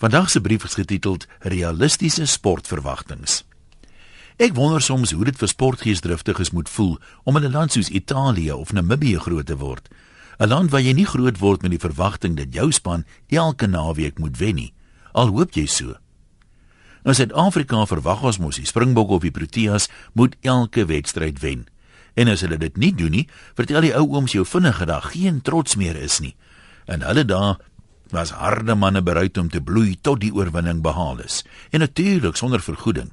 Vandag se brief is getiteld Realistiese sportverwagtinge. Ek wonder soms hoe dit vir sportgeesdriftiges moet voel om in 'n land soos Italië of Namibië groot te word. 'n Land waar jy nie groot word met die verwagting dat jou span elke naweek moet wen nie. Al hoop jy so. In Suid-Afrika verwag ons mos die Springbokke of die Proteas moet elke wedstryd wen. En as hulle dit nie doen nie, vertel die ou ooms jou vinnige dag geen trots meer is nie. En hulle dae was harde manne bereid om te bloei tot die oorwinning behaal is en natuurlik sonder vergoeding.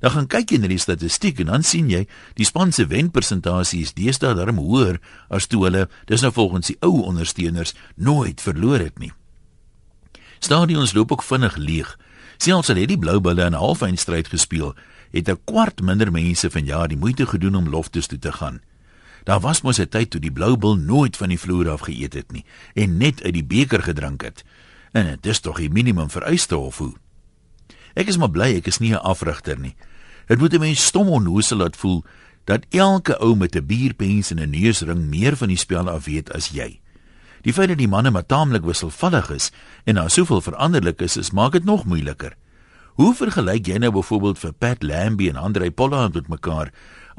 Dan gaan kyk jy na die statistiek en dan sien jy die span se wenpersentasie is deesdae darm hoër as toe hulle dis nou volgens die ou ondersteuners nooit verloor het nie. Stadions loop ook vinnig leeg. Selfs al het die Blou Bulle 'n halfeindstryd gespeel, het 'n kwart minder mense vanjaar die moeite gedoen om loftes toe te gaan. Daar was mos 'n tyd toe die Blou Bull nooit van die vloer af geëet het nie en net uit die beker gedrink het. En dit is tog die minimum vereiste of hoe. Ek is maar bly ek is nie 'n afrigter nie. Dit moet 'n mens stom onnoosel laat voel dat elke ou met 'n bierpens en 'n neusring meer van die spel af weet as jy. Die feit dat die manne maar taamlik wisselvallig is en daar soveel veranderlik is, is maak dit nog moeiliker. Hoe vergelyk jy nou byvoorbeeld vir Pat Lambie en Andre Pollard met mekaar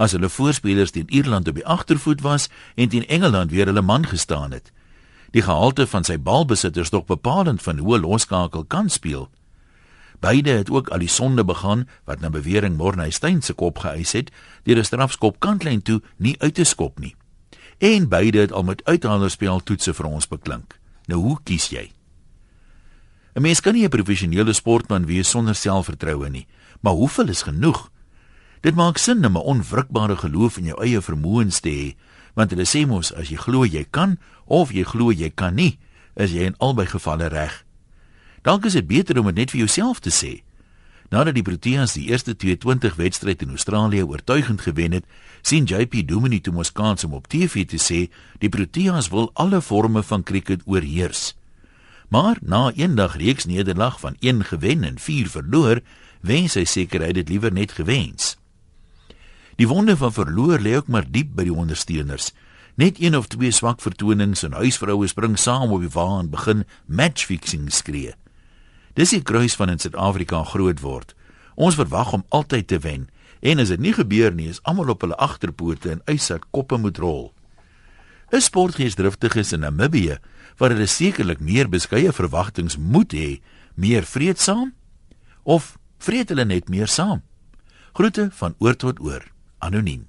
as hulle voorspelers teen Ierland op die agtervoet was en teen Engeland weer hulle man gestaan het? Die gehalte van sy balbesitters dog bepalend van hoe loskakel kan speel. Beide het ook al die sonde begaan wat na bewering Morney Steyn se kop geëis het deur 'n strafskop kantlyn toe nie uit te skop nie. En beide het al met uithandelspel toetse vir ons beklink. Nou hoe kies jy? 'n Mens kan nie 'n professionele sportman wees sonder selfvertroue nie, maar hoeveel is genoeg? Dit maak sin om 'n onwrikbare geloof in jou eie vermoëns te hê, want hulle sê mos as jy glo jy kan of jy glo jy kan nie, is jy in albei gevalle reg. Dalk is dit beter om dit net vir jouself te sê. Nadat die Proteas die eerste 22 wedstryd in Australië oortuigend gewen het, sien JP Dumini toe mos kans om op TV te sê die Proteas wil alle forme van cricket oorheers. Maar na eendag reeks nederlaag van 1 gewen en 4 verloor, wens hy seker hy dit liewer net gewens. Die wonde van verloor lê ook maar diep by die ondersteuners. Net een of twee swak vertonings en huisvroue spring saam op die wa en begin matchfixing skree. Dis die kruis van in Suid-Afrika groot word. Ons verwag om altyd te wen en as dit nie gebeur nie, is almal op hulle agterpote en dat koppe moet rol. 'n Sportgeesdriftig is in Namibië waar hulle sekerlik meer beskeie verwagtinge moet hê, meer vreedsaam of vreet hulle net meer saam? Groete van oor tot oor, anoniem.